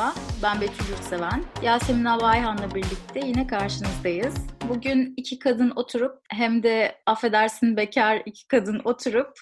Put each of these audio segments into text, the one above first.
Merhaba, ben Betül Yurtseven. Yasemin Abayhan'la birlikte yine karşınızdayız. Bugün iki kadın oturup hem de affedersin bekar iki kadın oturup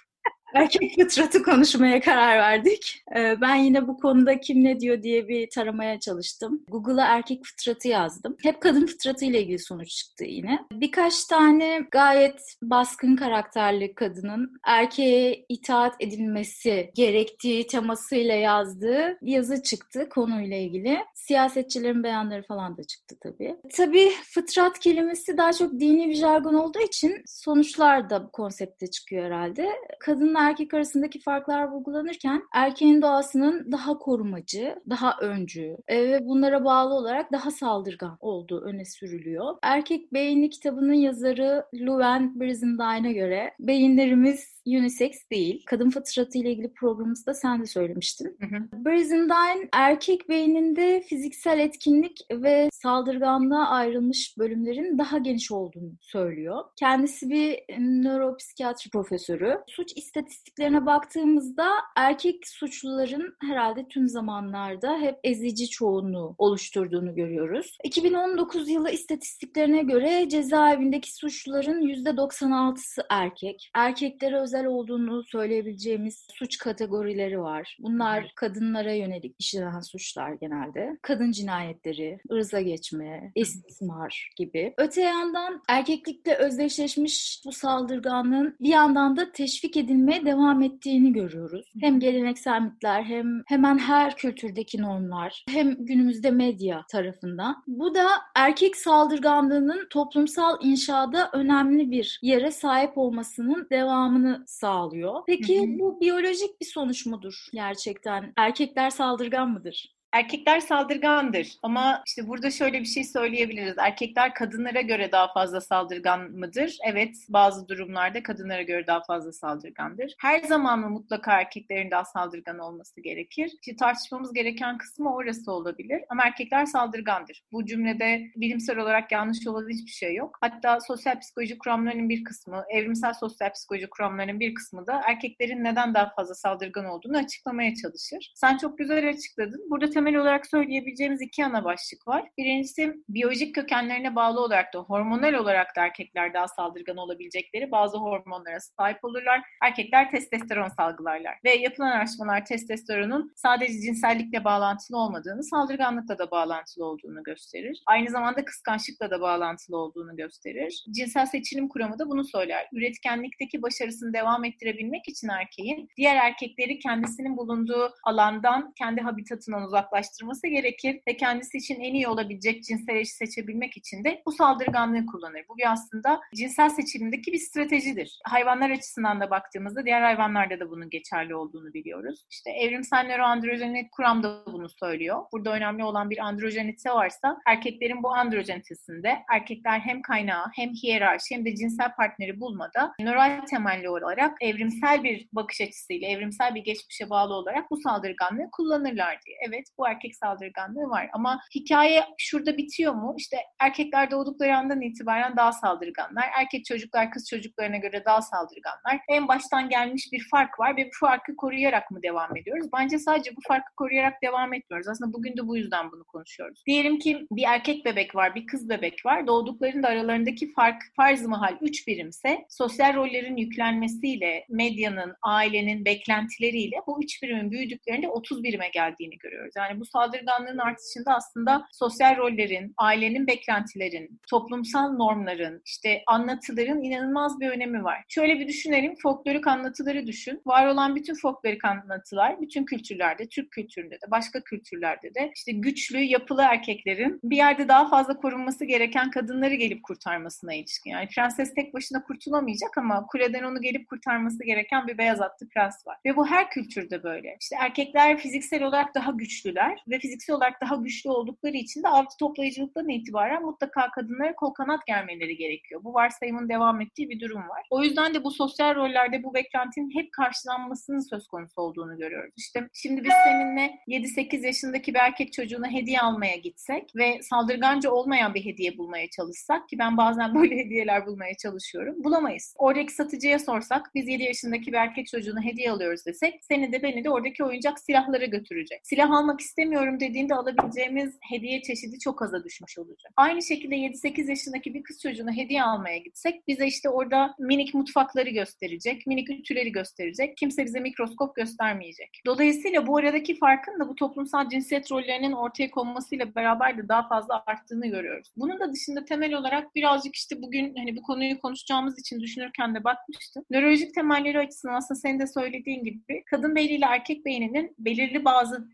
erkek fıtratı konuşmaya karar verdik. Ee, ben yine bu konuda kim ne diyor diye bir taramaya çalıştım. Google'a erkek fıtratı yazdım. Hep kadın fıtratı ile ilgili sonuç çıktı yine. Birkaç tane gayet baskın karakterli kadının erkeğe itaat edilmesi gerektiği temasıyla yazdığı yazı çıktı konuyla ilgili. Siyasetçilerin beyanları falan da çıktı tabii. Tabii fıtrat kelimesi daha çok dini bir jargon olduğu için sonuçlar da bu konsepte çıkıyor herhalde. Kadınlar erkek arasındaki farklar vurgulanırken erkeğin doğasının daha korumacı, daha öncü e, ve bunlara bağlı olarak daha saldırgan olduğu öne sürülüyor. Erkek Beyni kitabının yazarı Llewellyn Brizendine'a göre beyinlerimiz unisex değil. Kadın fıtratı ile ilgili programımızda sen de söylemiştin. Hı hı. Brizendine erkek beyninde fiziksel etkinlik ve saldırganlığa ayrılmış bölümlerin daha geniş olduğunu söylüyor. Kendisi bir nöropsikiyatri profesörü. Suç istatistiklerine baktığımızda erkek suçluların herhalde tüm zamanlarda hep ezici çoğunluğu oluşturduğunu görüyoruz. 2019 yılı istatistiklerine göre cezaevindeki suçluların %96'sı erkek. Erkeklere özel olduğunu söyleyebileceğimiz suç kategorileri var. Bunlar kadınlara yönelik işlenen suçlar genelde. Kadın cinayetleri, ırza geçme, istismar gibi. Öte yandan erkeklikle özdeşleşmiş bu saldırganlığın bir yandan da teşvik edilmeye devam ettiğini görüyoruz. Hem geleneksel mitler hem hemen her kültürdeki normlar hem günümüzde medya tarafından. Bu da erkek saldırganlığının toplumsal inşada önemli bir yere sahip olmasının devamını sağlıyor. Peki bu biyolojik bir sonuç mudur gerçekten? Erkekler saldırgan mıdır? Erkekler saldırgandır ama işte burada şöyle bir şey söyleyebiliriz. Erkekler kadınlara göre daha fazla saldırgan mıdır? Evet bazı durumlarda kadınlara göre daha fazla saldırgandır. Her zaman mı mutlaka erkeklerin daha saldırgan olması gerekir? İşte tartışmamız gereken kısmı orası olabilir ama erkekler saldırgandır. Bu cümlede bilimsel olarak yanlış olan hiçbir şey yok. Hatta sosyal psikoloji kuramlarının bir kısmı, evrimsel sosyal psikoloji kuramlarının bir kısmı da erkeklerin neden daha fazla saldırgan olduğunu açıklamaya çalışır. Sen çok güzel açıkladın. Burada temel olarak söyleyebileceğimiz iki ana başlık var. Birincisi biyolojik kökenlerine bağlı olarak da hormonal olarak da erkekler daha saldırgan olabilecekleri bazı hormonlara sahip olurlar. Erkekler testosteron salgılarlar ve yapılan araştırmalar testosteronun sadece cinsellikle bağlantılı olmadığını, saldırganlıkla da bağlantılı olduğunu gösterir. Aynı zamanda kıskançlıkla da bağlantılı olduğunu gösterir. Cinsel seçilim kuramı da bunu söyler. Üretkenlikteki başarısını devam ettirebilmek için erkeğin diğer erkekleri kendisinin bulunduğu alandan, kendi habitatından uzak uzaklaştırması gerekir ve kendisi için en iyi olabilecek cinsel eşi seçebilmek için de bu saldırganlığı kullanır. Bu aslında cinsel seçilimdeki bir stratejidir. Hayvanlar açısından da baktığımızda diğer hayvanlarda da bunun geçerli olduğunu biliyoruz. İşte evrimsel nöroandrojenik kuram da bunu söylüyor. Burada önemli olan bir androjenite varsa erkeklerin bu androjenitesinde erkekler hem kaynağı hem hiyerarşi hem de cinsel partneri bulmada nöral temelli olarak evrimsel bir bakış açısıyla, evrimsel bir geçmişe bağlı olarak bu saldırganlığı kullanırlar diye. Evet bu erkek saldırganlığı var. Ama hikaye şurada bitiyor mu? İşte erkekler doğdukları andan itibaren daha saldırganlar. Erkek çocuklar kız çocuklarına göre daha saldırganlar. En baştan gelmiş bir fark var ve bu farkı koruyarak mı devam ediyoruz? Bence sadece bu farkı koruyarak devam etmiyoruz. Aslında bugün de bu yüzden bunu konuşuyoruz. Diyelim ki bir erkek bebek var, bir kız bebek var. Doğduklarında aralarındaki fark farz mahal 3 birimse sosyal rollerin yüklenmesiyle, medyanın, ailenin beklentileriyle bu 3 birimin büyüdüklerinde 30 birime geldiğini görüyoruz. Yani bu saldırganlığın artışında aslında sosyal rollerin, ailenin beklentilerin, toplumsal normların, işte anlatıların inanılmaz bir önemi var. Şöyle bir düşünelim, folklorik anlatıları düşün. Var olan bütün folklorik anlatılar, bütün kültürlerde, Türk kültüründe de, başka kültürlerde de işte güçlü, yapılı erkeklerin bir yerde daha fazla korunması gereken kadınları gelip kurtarmasına ilişkin. Yani prenses tek başına kurtulamayacak ama kuleden onu gelip kurtarması gereken bir beyaz atlı prens var. Ve bu her kültürde böyle. İşte erkekler fiziksel olarak daha güçlüler ve fiziksel olarak daha güçlü oldukları için de avcı toplayıcılıktan itibaren mutlaka kadınlara kol kanat germeleri gerekiyor. Bu varsayımın devam ettiği bir durum var. O yüzden de bu sosyal rollerde bu beklentinin hep karşılanmasının söz konusu olduğunu görüyoruz. İşte şimdi biz seninle 7-8 yaşındaki bir erkek çocuğuna hediye almaya gitsek ve saldırganca olmayan bir hediye bulmaya çalışsak ki ben bazen böyle hediyeler bulmaya çalışıyorum. Bulamayız. Oradaki satıcıya sorsak biz 7 yaşındaki bir erkek çocuğuna hediye alıyoruz desek seni de beni de oradaki oyuncak silahlara götürecek. Silah almak istemiyorum dediğinde alabileceğimiz hediye çeşidi çok aza düşmüş olacak. Aynı şekilde 7-8 yaşındaki bir kız çocuğuna hediye almaya gitsek bize işte orada minik mutfakları gösterecek, minik ütüleri gösterecek. Kimse bize mikroskop göstermeyecek. Dolayısıyla bu aradaki farkın da bu toplumsal cinsiyet rollerinin ortaya konmasıyla beraber de daha fazla arttığını görüyoruz. Bunun da dışında temel olarak birazcık işte bugün hani bu konuyu konuşacağımız için düşünürken de bakmıştım. Nörolojik temelleri açısından aslında senin de söylediğin gibi kadın beyniyle erkek beyninin belirli bazı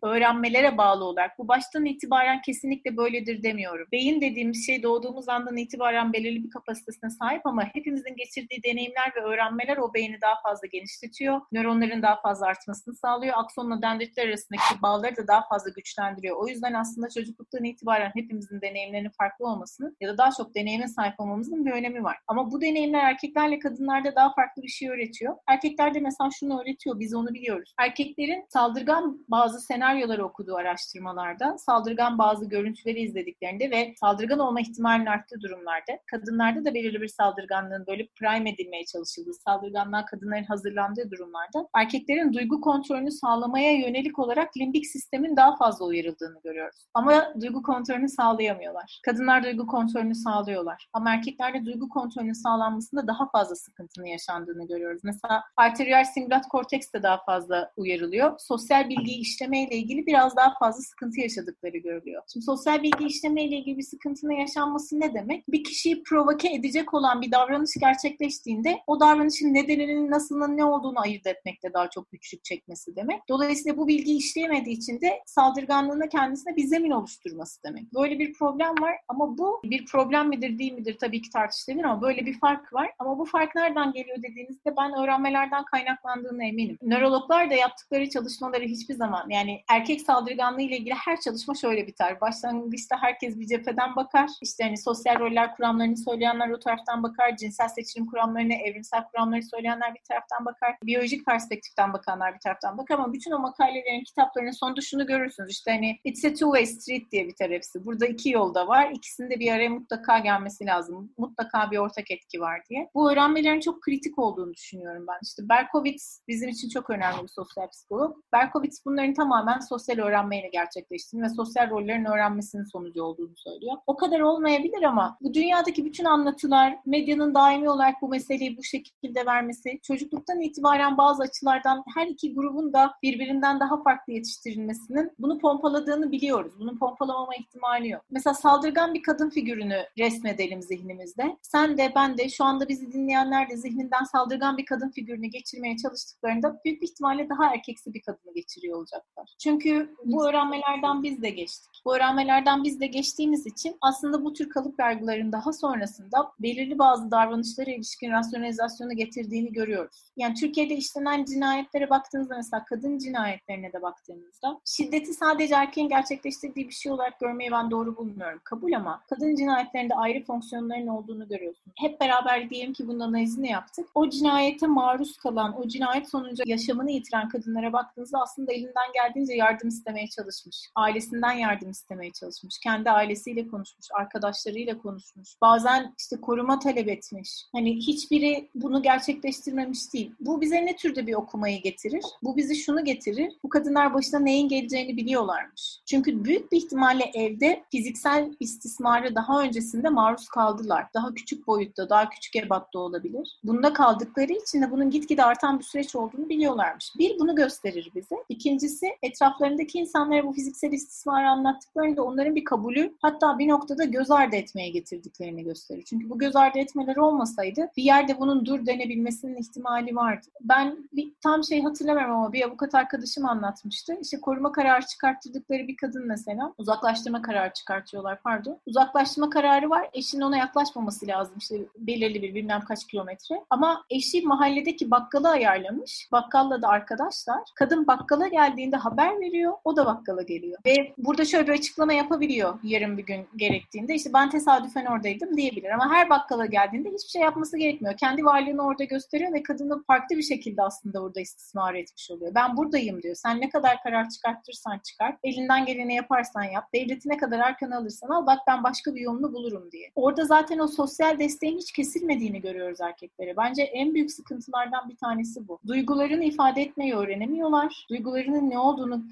öğrenmelere bağlı olarak bu baştan itibaren kesinlikle böyledir demiyorum. Beyin dediğimiz şey doğduğumuz andan itibaren belirli bir kapasitesine sahip ama hepimizin geçirdiği deneyimler ve öğrenmeler o beyni daha fazla genişletiyor. Nöronların daha fazla artmasını sağlıyor. Aksonla dendritler arasındaki bağları da daha fazla güçlendiriyor. O yüzden aslında çocukluktan itibaren hepimizin deneyimlerinin farklı olmasının ya da daha çok deneyime sahip olmamızın bir önemi var. Ama bu deneyimler erkeklerle kadınlarda daha farklı bir şey öğretiyor. Erkeklerde mesela şunu öğretiyor, biz onu biliyoruz. Erkeklerin saldırgan bazı senaryoları okuduğu araştırmalarda, saldırgan bazı görüntüleri izlediklerinde ve saldırgan olma ihtimalinin arttığı durumlarda, kadınlarda da belirli bir saldırganlığın böyle prime edilmeye çalışıldığı, saldırganlığa kadınların hazırlandığı durumlarda erkeklerin duygu kontrolünü sağlamaya yönelik olarak limbik sistemin daha fazla uyarıldığını görüyoruz. Ama duygu kontrolünü sağlayamıyorlar. Kadınlar duygu kontrolünü sağlıyorlar. Ama erkeklerde duygu kontrolünün sağlanmasında daha fazla sıkıntının yaşandığını görüyoruz. Mesela arteriyel simülat korteks de daha fazla uyarılıyor. Sosyal bilgiyi işlemeyle ilgili biraz daha fazla sıkıntı yaşadıkları görülüyor. Şimdi sosyal bilgi işlemeyle ilgili bir sıkıntının yaşanması ne demek? Bir kişiyi provoke edecek olan bir davranış gerçekleştiğinde o davranışın nedeninin nasılının ne olduğunu ayırt etmekte daha çok güçlük çekmesi demek. Dolayısıyla bu bilgi işleyemediği için de saldırganlığına kendisine bir zemin oluşturması demek. Böyle bir problem var ama bu bir problem midir değil midir tabii ki tartışılır ama böyle bir fark var. Ama bu fark nereden geliyor dediğinizde ben öğrenmelerden kaynaklandığını eminim. Nörologlar da yaptıkları çalışmaları hiçbir zaman yani erkek saldırganlığı ile ilgili her çalışma şöyle biter. Başlangıçta herkes bir cepheden bakar. İşte hani sosyal roller kuramlarını söyleyenler o taraftan bakar. Cinsel seçilim kuramlarını, evrimsel kuramları söyleyenler bir taraftan bakar. Biyolojik perspektiften bakanlar bir taraftan bakar ama bütün o makalelerin kitaplarının sonunda şunu görürsünüz. İşte hani it's a two-way street diye biter hepsi. Burada iki yolda var. İkisinde bir araya mutlaka gelmesi lazım. Mutlaka bir ortak etki var diye. Bu öğrenmelerin çok kritik olduğunu düşünüyorum ben. İşte Berkowitz bizim için çok önemli bir sosyal psikolog. Berkowitz bunların tamamen sosyal öğrenmeyle gerçekleştiğini ve sosyal rollerin öğrenmesinin sonucu olduğunu söylüyor. O kadar olmayabilir ama bu dünyadaki bütün anlatılar, medyanın daimi olarak bu meseleyi bu şekilde vermesi, çocukluktan itibaren bazı açılardan her iki grubun da birbirinden daha farklı yetiştirilmesinin bunu pompaladığını biliyoruz. Bunun pompalamama ihtimali yok. Mesela saldırgan bir kadın figürünü resmedelim zihnimizde. Sen de ben de şu anda bizi dinleyenler de zihninden saldırgan bir kadın figürünü geçirmeye çalıştıklarında büyük bir ihtimalle daha erkeksi bir kadını geçiriyor olacaklar. Çünkü bu öğrenmelerden biz de geçtik. Bu öğrenmelerden biz de geçtiğimiz için aslında bu tür kalıp yargıların daha sonrasında belirli bazı davranışlara ilişkin rasyonalizasyonu getirdiğini görüyoruz. Yani Türkiye'de işlenen cinayetlere baktığınızda mesela kadın cinayetlerine de baktığınızda şiddeti sadece erkeğin gerçekleştirdiği bir şey olarak görmeyi ben doğru bulmuyorum. Kabul ama kadın cinayetlerinde ayrı fonksiyonların olduğunu görüyorsun. Hep beraber diyelim ki bunun analizini yaptık. O cinayete maruz kalan, o cinayet sonucu yaşamını yitiren kadınlara baktığınızda aslında elinden geldiğince yardım istemeye çalışmış. Ailesinden yardım istemeye çalışmış. Kendi ailesiyle konuşmuş, arkadaşlarıyla konuşmuş. Bazen işte koruma talep etmiş. Hani hiçbiri bunu gerçekleştirmemiş değil. Bu bize ne türde bir okumayı getirir? Bu bizi şunu getirir. Bu kadınlar başına neyin geleceğini biliyorlarmış. Çünkü büyük bir ihtimalle evde fiziksel istismarı daha öncesinde maruz kaldılar. Daha küçük boyutta, daha küçük ebatta olabilir. Bunda kaldıkları için de bunun gitgide artan bir süreç olduğunu biliyorlarmış. Bir, bunu gösterir bize. İkincisi, etraflarındaki insanlara bu fiziksel istismarı anlattıklarında onların bir kabulü hatta bir noktada göz ardı etmeye getirdiklerini gösterir. Çünkü bu göz ardı etmeleri olmasaydı bir yerde bunun dur denebilmesinin ihtimali vardı. Ben bir, tam şey hatırlamıyorum ama bir avukat arkadaşım anlatmıştı. İşte koruma kararı çıkarttırdıkları bir kadın mesela uzaklaştırma kararı çıkartıyorlar pardon. Uzaklaştırma kararı var. Eşinin ona yaklaşmaması lazım. İşte belirli bir bilmem kaç kilometre. Ama eşi mahalledeki bakkalı ayarlamış. Bakkalla da arkadaşlar. Kadın bakkala geldiğinde haber veriyor. O da bakkala geliyor. Ve burada şöyle bir açıklama yapabiliyor yarın bir gün gerektiğinde. İşte ben tesadüfen oradaydım diyebilir. Ama her bakkala geldiğinde hiçbir şey yapması gerekmiyor. Kendi varlığını orada gösteriyor ve kadını farklı bir şekilde aslında orada istismar etmiş oluyor. Ben buradayım diyor. Sen ne kadar karar çıkartırsan çıkart. Elinden geleni yaparsan yap. Devleti ne kadar arkana alırsan al. Bak ben başka bir yolunu bulurum diye. Orada zaten o sosyal desteğin hiç kesilmediğini görüyoruz erkeklere. Bence en büyük sıkıntılardan bir tanesi bu. Duygularını ifade etmeyi öğrenemiyorlar. Duygularının ne olduğunu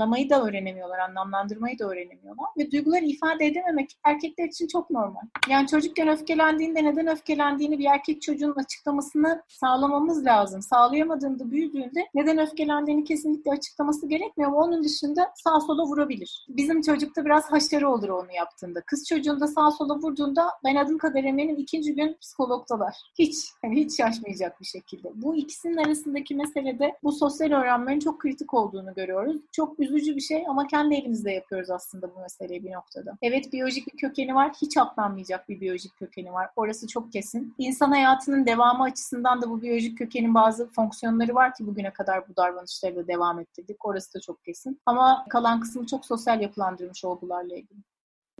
anlamayı da öğrenemiyorlar, anlamlandırmayı da öğrenemiyorlar. Ve duyguları ifade edememek erkekler için çok normal. Yani çocukken öfkelendiğinde neden öfkelendiğini bir erkek çocuğun açıklamasını sağlamamız lazım. Sağlayamadığında büyüdüğünde neden öfkelendiğini kesinlikle açıklaması gerekmiyor ama onun dışında sağ sola vurabilir. Bizim çocukta biraz haşarı olur onu yaptığında. Kız çocuğunda sağ sola vurduğunda ben adım kadar eminim ikinci gün psikologdalar. Hiç, yani hiç şaşmayacak bir şekilde. Bu ikisinin arasındaki meselede bu sosyal öğrenmenin çok kritik olduğunu görüyoruz. Çok üzücü bir şey ama kendi elimizde yapıyoruz aslında bu meseleyi bir noktada. Evet biyolojik bir kökeni var. Hiç atlanmayacak bir biyolojik kökeni var. Orası çok kesin. İnsan hayatının devamı açısından da bu biyolojik kökenin bazı fonksiyonları var ki bugüne kadar bu davranışları da devam ettirdik. Orası da çok kesin. Ama kalan kısmı çok sosyal yapılandırmış olgularla ilgili.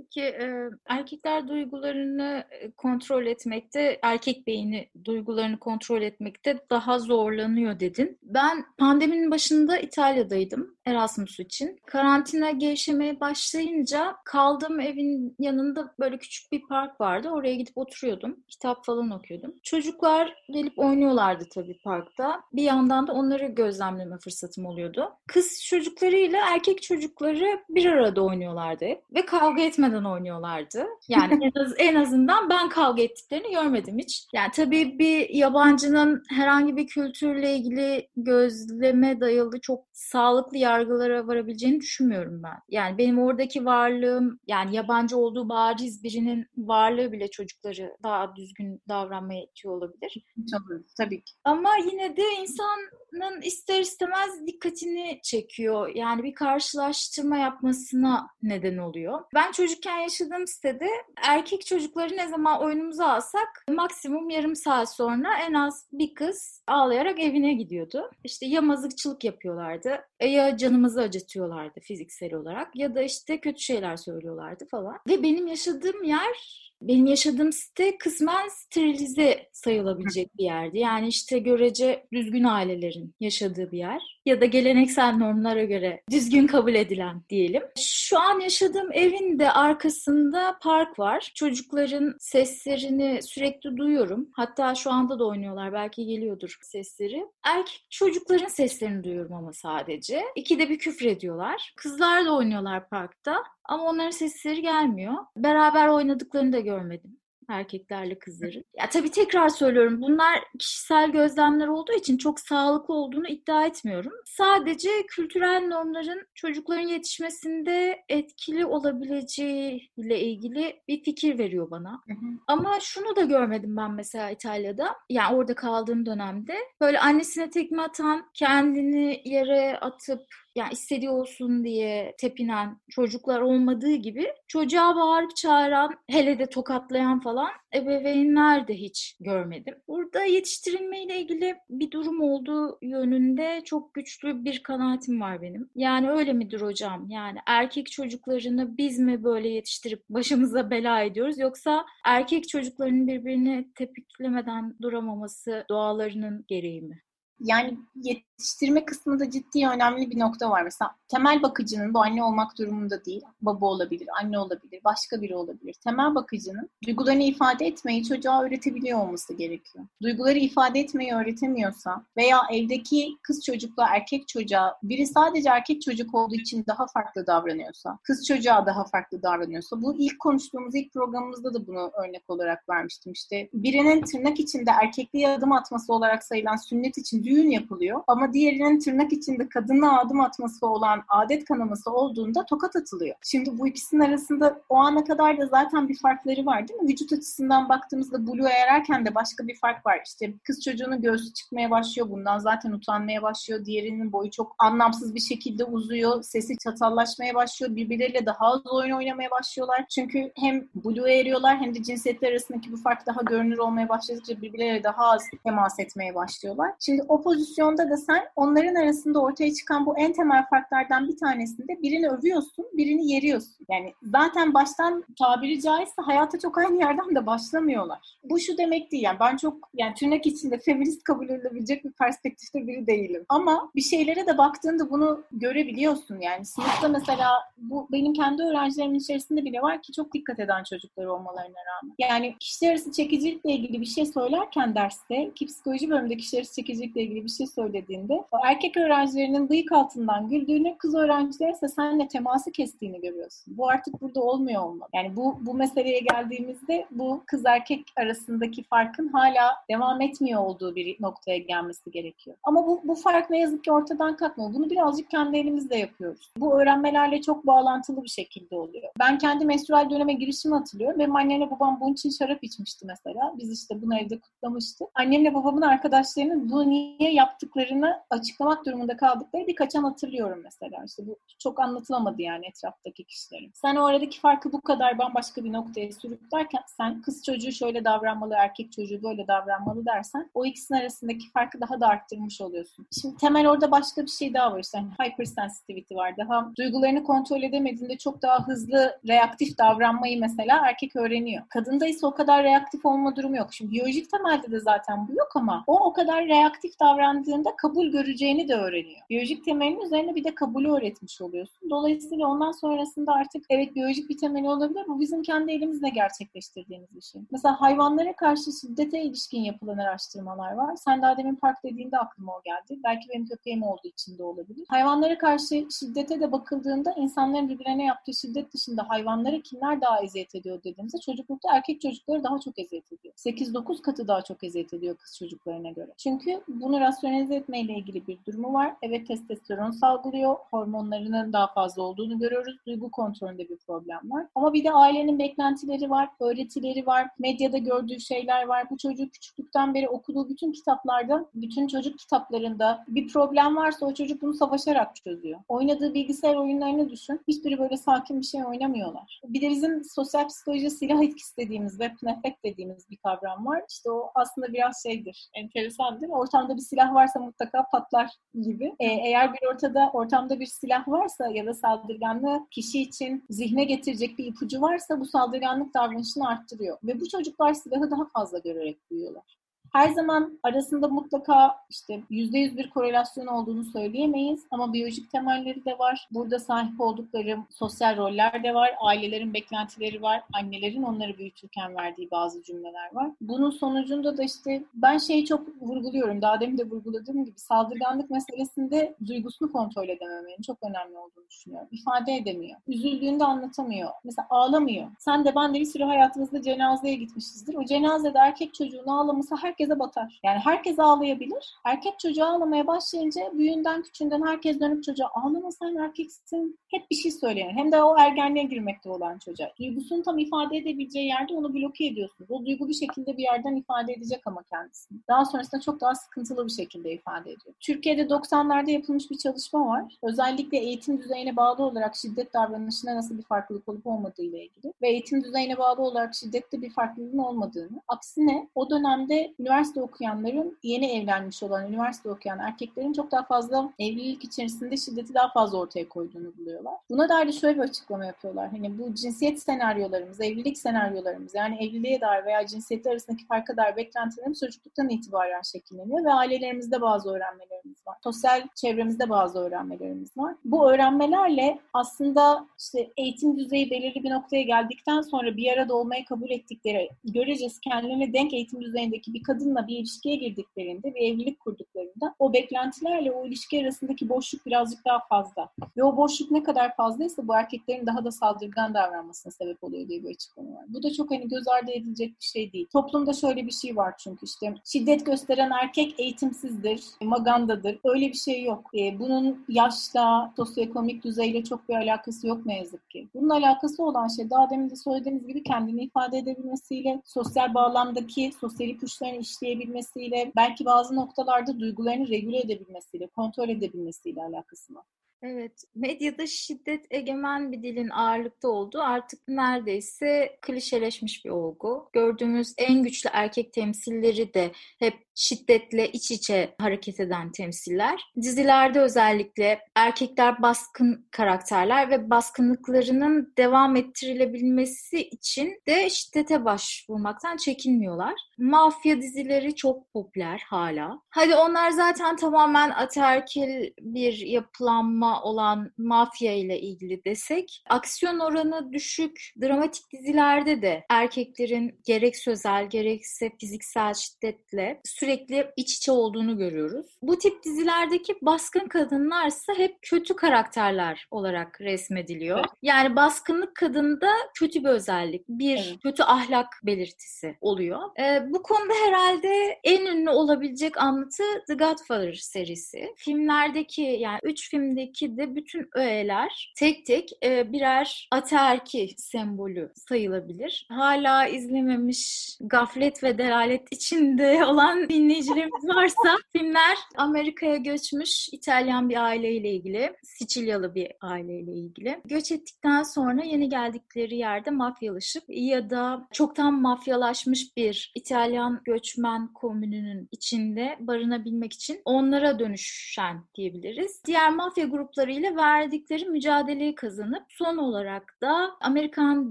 Peki e, erkekler duygularını kontrol etmekte, erkek beyni duygularını kontrol etmekte daha zorlanıyor dedin. Ben pandeminin başında İtalya'daydım Erasmus için. Karantina gevşemeye başlayınca kaldığım evin yanında böyle küçük bir park vardı. Oraya gidip oturuyordum. Kitap falan okuyordum. Çocuklar gelip oynuyorlardı tabii parkta. Bir yandan da onları gözlemleme fırsatım oluyordu. Kız çocuklarıyla erkek çocukları bir arada oynuyorlardı Ve kavga etmeden oynuyorlardı. Yani en, az, en azından ben kavga ettiklerini görmedim hiç. Yani tabii bir yabancının herhangi bir kültürle ilgili gözleme dayalı çok sağlıklı yargılara varabileceğini düşünmüyorum ben. Yani benim oradaki varlığım yani yabancı olduğu bariz birinin varlığı bile çocukları daha düzgün davranmaya itiyor olabilir. Tabii, tabii ki. Ama yine de insanın ister istemez dikkatini çekiyor. Yani bir karşılaştırma yapmasına neden oluyor. Ben çocukken yaşadığım sitede erkek çocukları ne zaman oyunumuza alsak maksimum yarım saat sonra en az bir kız ağlayarak evine gidiyordu. İşte ya mazıkçılık yapıyorlardı ya canımızı acıtıyorlardı fiziksel olarak ya da işte kötü şeyler söylüyorlardı falan. Ve benim yaşadığım yer benim yaşadığım site kısmen sterilize sayılabilecek bir yerdi. Yani işte görece düzgün ailelerin yaşadığı bir yer. Ya da geleneksel normlara göre düzgün kabul edilen diyelim. Şu an yaşadığım evin de arkasında park var. Çocukların seslerini sürekli duyuyorum. Hatta şu anda da oynuyorlar. Belki geliyordur sesleri. Erkek çocukların seslerini duyuyorum ama sadece. İkide bir küfür ediyorlar. Kızlar da oynuyorlar parkta. Ama onların sesleri gelmiyor. Beraber oynadıklarını da görmedim erkeklerle kızların. Ya tabii tekrar söylüyorum bunlar kişisel gözlemler olduğu için çok sağlıklı olduğunu iddia etmiyorum. Sadece kültürel normların çocukların yetişmesinde etkili olabileceği ile ilgili bir fikir veriyor bana. Hı hı. Ama şunu da görmedim ben mesela İtalya'da. Yani orada kaldığım dönemde böyle annesine tekme atan, kendini yere atıp yani istediği olsun diye tepinen çocuklar olmadığı gibi çocuğa bağırıp çağıran hele de tokatlayan falan ebeveynler de hiç görmedim. Burada yetiştirilmeyle ilgili bir durum olduğu yönünde çok güçlü bir kanaatim var benim. Yani öyle midir hocam? Yani erkek çocuklarını biz mi böyle yetiştirip başımıza bela ediyoruz yoksa erkek çocuklarının birbirini tepiklemeden duramaması doğalarının gereği mi? Yani yetiştirme kısmında ciddi önemli bir nokta var. Mesela temel bakıcının bu anne olmak durumunda değil. Baba olabilir, anne olabilir, başka biri olabilir. Temel bakıcının duygularını ifade etmeyi çocuğa öğretebiliyor olması gerekiyor. Duyguları ifade etmeyi öğretemiyorsa veya evdeki kız çocukla erkek çocuğa biri sadece erkek çocuk olduğu için daha farklı davranıyorsa, kız çocuğa daha farklı davranıyorsa bu ilk konuştuğumuz ilk programımızda da bunu örnek olarak vermiştim. İşte birinin tırnak içinde erkekliğe adım atması olarak sayılan sünnet için düğün yapılıyor ama diğerinin tırnak içinde kadına adım atması olan adet kanaması olduğunda tokat atılıyor. Şimdi bu ikisinin arasında o ana kadar da zaten bir farkları var değil mi? Vücut açısından baktığımızda Blue ererken de başka bir fark var. İşte kız çocuğunun göğsü çıkmaya başlıyor. Bundan zaten utanmaya başlıyor. Diğerinin boyu çok anlamsız bir şekilde uzuyor. Sesi çatallaşmaya başlıyor. Birbirleriyle daha az oyun oynamaya başlıyorlar. Çünkü hem Blue eriyorlar hem de cinsiyetler arasındaki bu fark daha görünür olmaya başladıkça birbirleriyle daha az temas etmeye başlıyorlar. Şimdi o pozisyonda da sen onların arasında ortaya çıkan bu en temel farklardan bir tanesinde birini övüyorsun, birini yeriyorsun. Yani zaten baştan tabiri caizse hayata çok aynı yerden de başlamıyorlar. Bu şu demek değil yani ben çok yani tırnak içinde feminist kabul edilebilecek bir perspektifte biri değilim. Ama bir şeylere de baktığında bunu görebiliyorsun yani. Sınıfta mesela bu benim kendi öğrencilerimin içerisinde bile var ki çok dikkat eden çocuklar olmalarına rağmen. Yani kişiler arası çekicilikle ilgili bir şey söylerken derste ki psikoloji bölümünde kişiler arası çekicilikle ilgili ilgili bir şey söylediğinde erkek öğrencilerinin bıyık altından güldüğünü, kız öğrencilerin ise seninle teması kestiğini görüyorsun. Bu artık burada olmuyor olmalı. Yani bu bu meseleye geldiğimizde bu kız erkek arasındaki farkın hala devam etmiyor olduğu bir noktaya gelmesi gerekiyor. Ama bu, bu fark ne yazık ki ortadan kalkmıyor. Bunu birazcık kendi elimizle yapıyoruz. Bu öğrenmelerle çok bağlantılı bir şekilde oluyor. Ben kendi menstrual döneme girişimi hatırlıyorum. Benim annemle babam bunun için şarap içmişti mesela. Biz işte bunu evde kutlamıştık. Annemle babamın arkadaşlarının bunu niye yaptıklarını açıklamak durumunda kaldıkları birkaç an hatırlıyorum mesela. İşte bu çok anlatılamadı yani etraftaki kişilerin. Sen o aradaki farkı bu kadar bambaşka bir noktaya sürüklerken sen kız çocuğu şöyle davranmalı, erkek çocuğu böyle davranmalı dersen o ikisinin arasındaki farkı daha da arttırmış oluyorsun. Şimdi temel orada başka bir şey daha var işte hani hypersensitivity var. Daha duygularını kontrol edemediğinde çok daha hızlı reaktif davranmayı mesela erkek öğreniyor. Kadında ise o kadar reaktif olma durumu yok. Şimdi biyolojik temelde de zaten bu yok ama o o kadar reaktif davrandığında kabul göreceğini de öğreniyor. Biyolojik temelin üzerine bir de kabulü öğretmiş oluyorsun. Dolayısıyla ondan sonrasında artık evet biyolojik bir temeli olabilir. Bu bizim kendi elimizle gerçekleştirdiğimiz bir şey. Mesela hayvanlara karşı şiddete ilişkin yapılan araştırmalar var. Sen daha demin park dediğinde aklıma o geldi. Belki benim köpeğim olduğu için de olabilir. Hayvanlara karşı şiddete de bakıldığında insanların birbirine yaptığı şiddet dışında hayvanlara kimler daha eziyet ediyor dediğimizde çocuklukta erkek çocukları daha çok eziyet ediyor. 8-9 katı daha çok eziyet ediyor kız çocuklarına göre. Çünkü bunu rasyonelize etmeyle ilgili bir durumu var. Evet testosteron salgılıyor. Hormonlarının daha fazla olduğunu görüyoruz. Duygu kontrolünde bir problem var. Ama bir de ailenin beklentileri var, öğretileri var, medyada gördüğü şeyler var. Bu çocuk küçüklükten beri okuduğu bütün kitaplarda, bütün çocuk kitaplarında bir problem varsa o çocuk bunu savaşarak çözüyor. Oynadığı bilgisayar oyunlarını düşün. Hiçbiri böyle sakin bir şey oynamıyorlar. Bir de bizim sosyal psikoloji silah etkisi dediğimiz, weapon effect dediğimiz bir kavram var. İşte o aslında biraz şeydir, enteresan değil mi? Ortamda bir silah varsa mutlaka patlar gibi. Ee, eğer bir ortada ortamda bir silah varsa ya da saldırganlığı kişi için zihne getirecek bir ipucu varsa bu saldırganlık davranışını arttırıyor. Ve bu çocuklar silahı daha fazla görerek büyüyorlar. Her zaman arasında mutlaka işte yüzde yüz bir korelasyon olduğunu söyleyemeyiz ama biyolojik temelleri de var. Burada sahip oldukları sosyal roller de var. Ailelerin beklentileri var. Annelerin onları büyütürken verdiği bazı cümleler var. Bunun sonucunda da işte ben şeyi çok vurguluyorum. Daha demin de vurguladığım gibi saldırganlık meselesinde duygusunu kontrol edememenin çok önemli olduğunu düşünüyorum. İfade edemiyor. Üzüldüğünde anlatamıyor. Mesela ağlamıyor. Sen de ben de bir sürü hayatımızda cenazeye gitmişizdir. O cenazede erkek çocuğun ağlaması her herkese batar. Yani herkes ağlayabilir. Erkek çocuğu ağlamaya başlayınca büyüğünden küçüğünden herkes dönüp çocuğa ağlama sen erkeksin. Hep bir şey söylenir. Hem de o ergenliğe girmekte olan çocuğa. Duygusunu tam ifade edebileceği yerde onu bloke ediyorsunuz. O duygu bir şekilde bir yerden ifade edecek ama kendisini. Daha sonrasında çok daha sıkıntılı bir şekilde ifade ediyor. Türkiye'de 90'larda yapılmış bir çalışma var. Özellikle eğitim düzeyine bağlı olarak şiddet davranışında nasıl bir farklılık olup olmadığı ile ilgili. Ve eğitim düzeyine bağlı olarak şiddette bir farklılığın olmadığını. Aksine o dönemde üniversite okuyanların yeni evlenmiş olan üniversite okuyan erkeklerin çok daha fazla evlilik içerisinde şiddeti daha fazla ortaya koyduğunu buluyorlar. Buna dair de şöyle bir açıklama yapıyorlar. Hani bu cinsiyet senaryolarımız, evlilik senaryolarımız yani evliliğe dair veya cinsiyetler arasındaki farka dair beklentilerimiz çocukluktan itibaren şekilleniyor ve ailelerimizde bazı öğrenmelerimiz var. Sosyal çevremizde bazı öğrenmelerimiz var. Bu öğrenmelerle aslında işte eğitim düzeyi belirli bir noktaya geldikten sonra bir arada olmayı kabul ettikleri görecesi kendilerine denk eğitim düzeyindeki bir kadın kadınla bir ilişkiye girdiklerinde, bir evlilik kurduklarında o beklentilerle o ilişki arasındaki boşluk birazcık daha fazla. Ve o boşluk ne kadar fazlaysa bu erkeklerin daha da saldırgan davranmasına sebep oluyor diye bir açıklama var. Bu da çok hani göz ardı edilecek bir şey değil. Toplumda şöyle bir şey var çünkü işte şiddet gösteren erkek eğitimsizdir, magandadır. Öyle bir şey yok. E, bunun yaşla, sosyoekonomik düzeyle çok bir alakası yok ne yazık ki. Bunun alakası olan şey daha demin de söylediğimiz gibi kendini ifade edebilmesiyle, sosyal bağlamdaki sosyal ipuçlarını işleyebilmesiyle, belki bazı noktalarda duygularını regüle edebilmesiyle, kontrol edebilmesiyle alakası var. Evet, medyada şiddet egemen bir dilin ağırlıkta olduğu artık neredeyse klişeleşmiş bir olgu. Gördüğümüz en güçlü erkek temsilleri de hep şiddetle iç içe hareket eden temsiller. Dizilerde özellikle erkekler baskın karakterler ve baskınlıklarının devam ettirilebilmesi için de şiddete başvurmaktan çekinmiyorlar. Mafya dizileri çok popüler hala. Hadi onlar zaten tamamen ataerkil bir yapılanma drama olan mafya ile ilgili desek, aksiyon oranı düşük dramatik dizilerde de erkeklerin gerek sözel gerekse fiziksel şiddetle sürekli iç içe olduğunu görüyoruz. Bu tip dizilerdeki baskın kadınlarsa hep kötü karakterler olarak resmediliyor. Evet. Yani baskınlık kadında kötü bir özellik, bir evet. kötü ahlak belirtisi oluyor. Ee, bu konuda herhalde en ünlü olabilecek anlatı The Godfather serisi. Filmlerdeki yani üç filmdeki de bütün öğeler tek tek e, birer ataerki sembolü sayılabilir. Hala izlememiş gaflet ve delalet içinde olan dinleyicilerimiz varsa filmler Amerika'ya göçmüş İtalyan bir aileyle ilgili, Sicilyalı bir aileyle ilgili. Göç ettikten sonra yeni geldikleri yerde mafyalaşıp ya da çoktan mafyalaşmış bir İtalyan göçmen komününün içinde barınabilmek için onlara dönüşen diyebiliriz. Diğer mafya gruplarıyla verdikleri mücadeleyi kazanıp son olarak da Amerikan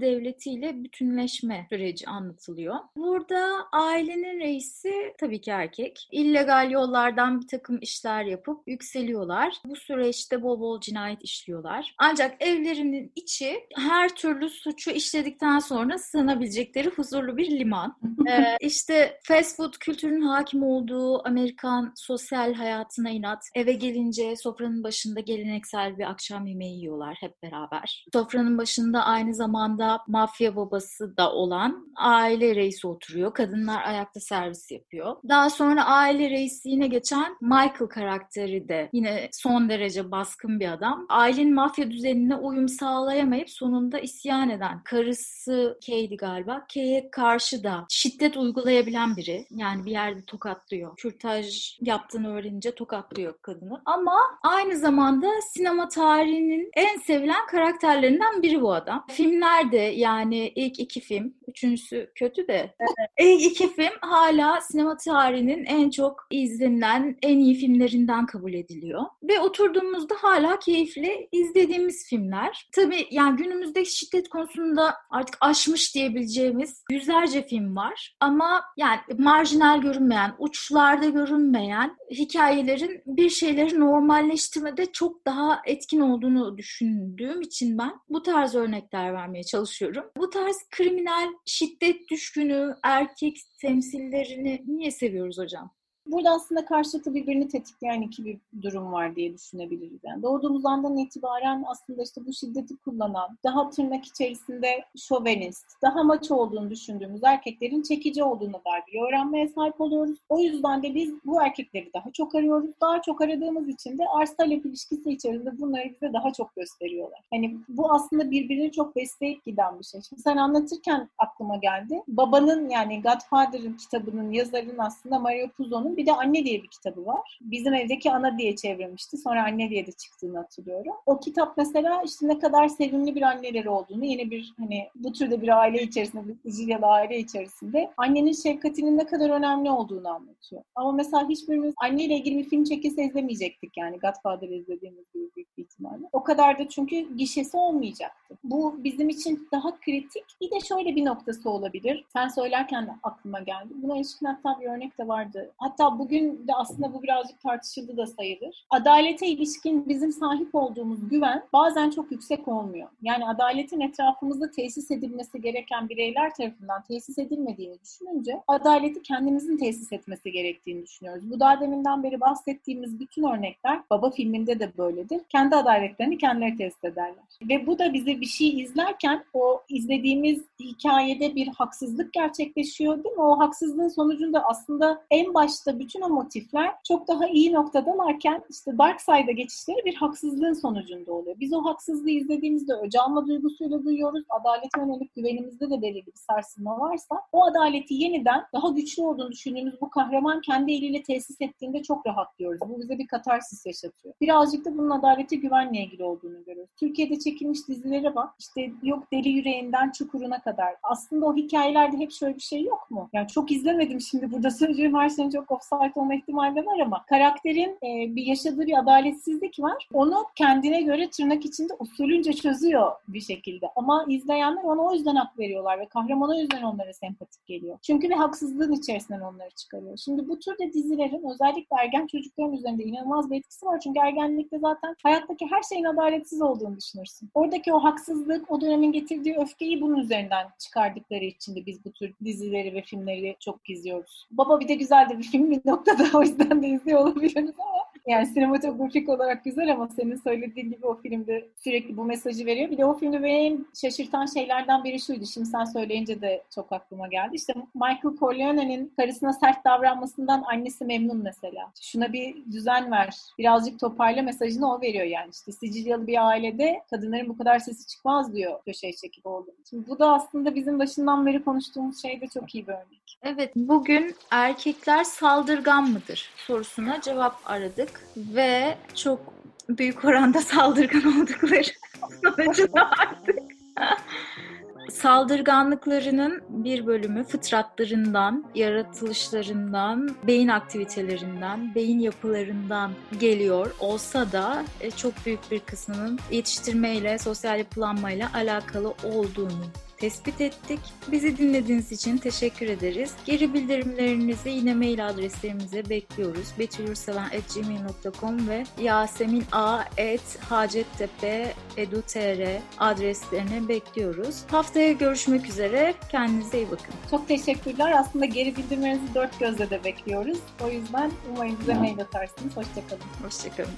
devletiyle bütünleşme süreci anlatılıyor. Burada ailenin reisi tabii ki erkek. İllegal yollardan bir takım işler yapıp yükseliyorlar. Bu süreçte bol bol cinayet işliyorlar. Ancak evlerinin içi her türlü suçu işledikten sonra sığınabilecekleri huzurlu bir liman. ee, işte fast food kültürünün hakim olduğu Amerikan sosyal hayatına inat. Eve gelince sofranın başında geleneksel bir akşam yemeği yiyorlar hep beraber. Sofranın başında aynı zamanda mafya babası da olan aile reisi oturuyor. Kadınlar ayakta servis yapıyor. Daha sonra aile reisliğine geçen Michael karakteri de yine son derece baskın bir adam. Ailenin mafya düzenine uyum sağlayamayıp sonunda isyan eden karısı Kay'di galiba. Kay'e karşı da şiddet uygulayabilen biri. Yani bir yerde tokatlıyor. Kürtaj yaptığını öğrenince tokatlıyor kadını. Ama aynı zamanda sinema tarihinin en sevilen karakterlerinden biri bu adam. Filmlerde yani ilk iki film, üçüncüsü kötü de ilk iki film hala sinema tarihinin en çok izlenilen, en iyi filmlerinden kabul ediliyor. Ve oturduğumuzda hala keyifli izlediğimiz filmler. Tabii yani günümüzde şiddet konusunda artık aşmış diyebileceğimiz yüzlerce film var. Ama yani marjinal görünmeyen, uçlarda görünmeyen hikayelerin bir şeyleri normalleştirmede çok daha etkin olduğunu düşündüğüm için ben bu tarz örnekler vermeye çalışıyorum. Bu tarz kriminal, şiddet düşkünü, erkek temsillerini niye seviyoruz hocam? Burada aslında karşılıklı birbirini tetikleyen iki bir durum var diye düşünebiliriz. Yani doğduğumuz andan itibaren aslında işte bu şiddeti kullanan, daha tırnak içerisinde şovenist, daha maç olduğunu düşündüğümüz erkeklerin çekici olduğunu dair bir öğrenmeye sahip oluyoruz. O yüzden de biz bu erkekleri daha çok arıyoruz. Daha çok aradığımız için de arz talep ilişkisi içerisinde bunları bize daha çok gösteriyorlar. Hani bu aslında birbirini çok besleyip giden bir şey. Şimdi sen anlatırken aklıma geldi. Babanın yani Godfather'ın kitabının yazarının aslında Mario Puzo'nun bir de Anne diye bir kitabı var. Bizim evdeki ana diye çevrilmişti. Sonra Anne diye de çıktığını hatırlıyorum. O kitap mesela işte ne kadar sevimli bir anneleri olduğunu, yine bir hani bu türde bir aile içerisinde, bir Sicilyalı aile içerisinde annenin şefkatinin ne kadar önemli olduğunu anlatıyor. Ama mesela hiçbirimiz anneyle ilgili bir film çekilse izlemeyecektik yani Godfather izlediğimiz gibi büyük bir ihtimalle. O kadar da çünkü gişesi olmayacaktı. Bu bizim için daha kritik. Bir de şöyle bir noktası olabilir. Sen söylerken de aklıma geldi. Buna ilişkin hatta bir örnek de vardı. Hatta bugün de aslında bu birazcık tartışıldı da sayılır. Adalete ilişkin bizim sahip olduğumuz güven bazen çok yüksek olmuyor. Yani adaletin etrafımızda tesis edilmesi gereken bireyler tarafından tesis edilmediğini düşününce adaleti kendimizin tesis etmesi gerektiğini düşünüyoruz. Bu daha deminden beri bahsettiğimiz bütün örnekler Baba filminde de böyledir. Kendi adaletlerini kendileri tesis ederler. Ve bu da bize bir şey izlerken o izlediğimiz hikayede bir haksızlık gerçekleşiyor değil mi? O haksızlığın sonucunda aslında en başta bütün o motifler çok daha iyi noktadalarken işte Dark Side'a geçişleri bir haksızlığın sonucunda oluyor. Biz o haksızlığı izlediğimizde öcalma duygusuyla duyuyoruz. Adalete yönelik güvenimizde de belirli bir sarsılma varsa o adaleti yeniden daha güçlü olduğunu düşündüğümüz bu kahraman kendi eliyle tesis ettiğinde çok rahatlıyoruz. Bu bize bir katarsis yaşatıyor. Birazcık da bunun adalete güvenle ilgili olduğunu görüyoruz. Türkiye'de çekilmiş dizilere bak. İşte yok Deli Yüreğinden Çukuruna kadar. Aslında o hikayelerde hep şöyle bir şey yok mu? Yani çok izlemedim şimdi burada söyleyeceğim her şeyin çok offside olma ihtimali var ama karakterin e, bir yaşadığı bir adaletsizlik var. Onu kendine göre tırnak içinde usulünce çözüyor bir şekilde. Ama izleyenler ona o yüzden hak veriyorlar ve kahraman yüzden onlara sempatik geliyor. Çünkü bir haksızlığın içerisinden onları çıkarıyor. Şimdi bu türde dizilerin özellikle ergen çocukların üzerinde inanılmaz bir etkisi var. Çünkü ergenlikte zaten hayat hayattaki her şeyin adaletsiz olduğunu düşünürsün. Oradaki o haksızlık, o dönemin getirdiği öfkeyi bunun üzerinden çıkardıkları için de biz bu tür dizileri ve filmleri çok izliyoruz. Baba bir de güzel de bir film bir noktada o yüzden de izliyor olabiliriz ama yani sinematografik olarak güzel ama senin söylediğin gibi o filmde sürekli bu mesajı veriyor. Bir de o filmde benim şaşırtan şeylerden biri şuydu. Şimdi sen söyleyince de çok aklıma geldi. İşte Michael Corleone'nin karısına sert davranmasından annesi memnun mesela. Şuna bir düzen ver. Birazcık toparla mesajını o veriyor yani. İşte Sicilyalı bir ailede kadınların bu kadar sesi çıkmaz diyor köşeye çekip olduğunu. Şimdi bu da aslında bizim başından beri konuştuğumuz şeyde çok iyi bir örnek. Evet, bugün erkekler saldırgan mıdır sorusuna cevap aradık ve çok büyük oranda saldırgan oldukları vardık. Saldırganlıklarının bir bölümü fıtratlarından, yaratılışlarından, beyin aktivitelerinden, beyin yapılarından geliyor olsa da e, çok büyük bir kısmının yetiştirmeyle, sosyal yapılanmayla alakalı olduğunu tespit ettik. Bizi dinlediğiniz için teşekkür ederiz. Geri bildirimlerinizi yine mail adreslerimize bekliyoruz. betülürseven.gmail.com ve yasemin.a.hacettepe.edu.tr adreslerine bekliyoruz. Haftaya görüşmek üzere. Kendinize iyi bakın. Çok teşekkürler. Aslında geri bildirimlerinizi dört gözle de bekliyoruz. O yüzden umarım bize mail atarsınız. Hoşçakalın. Hoşçakalın.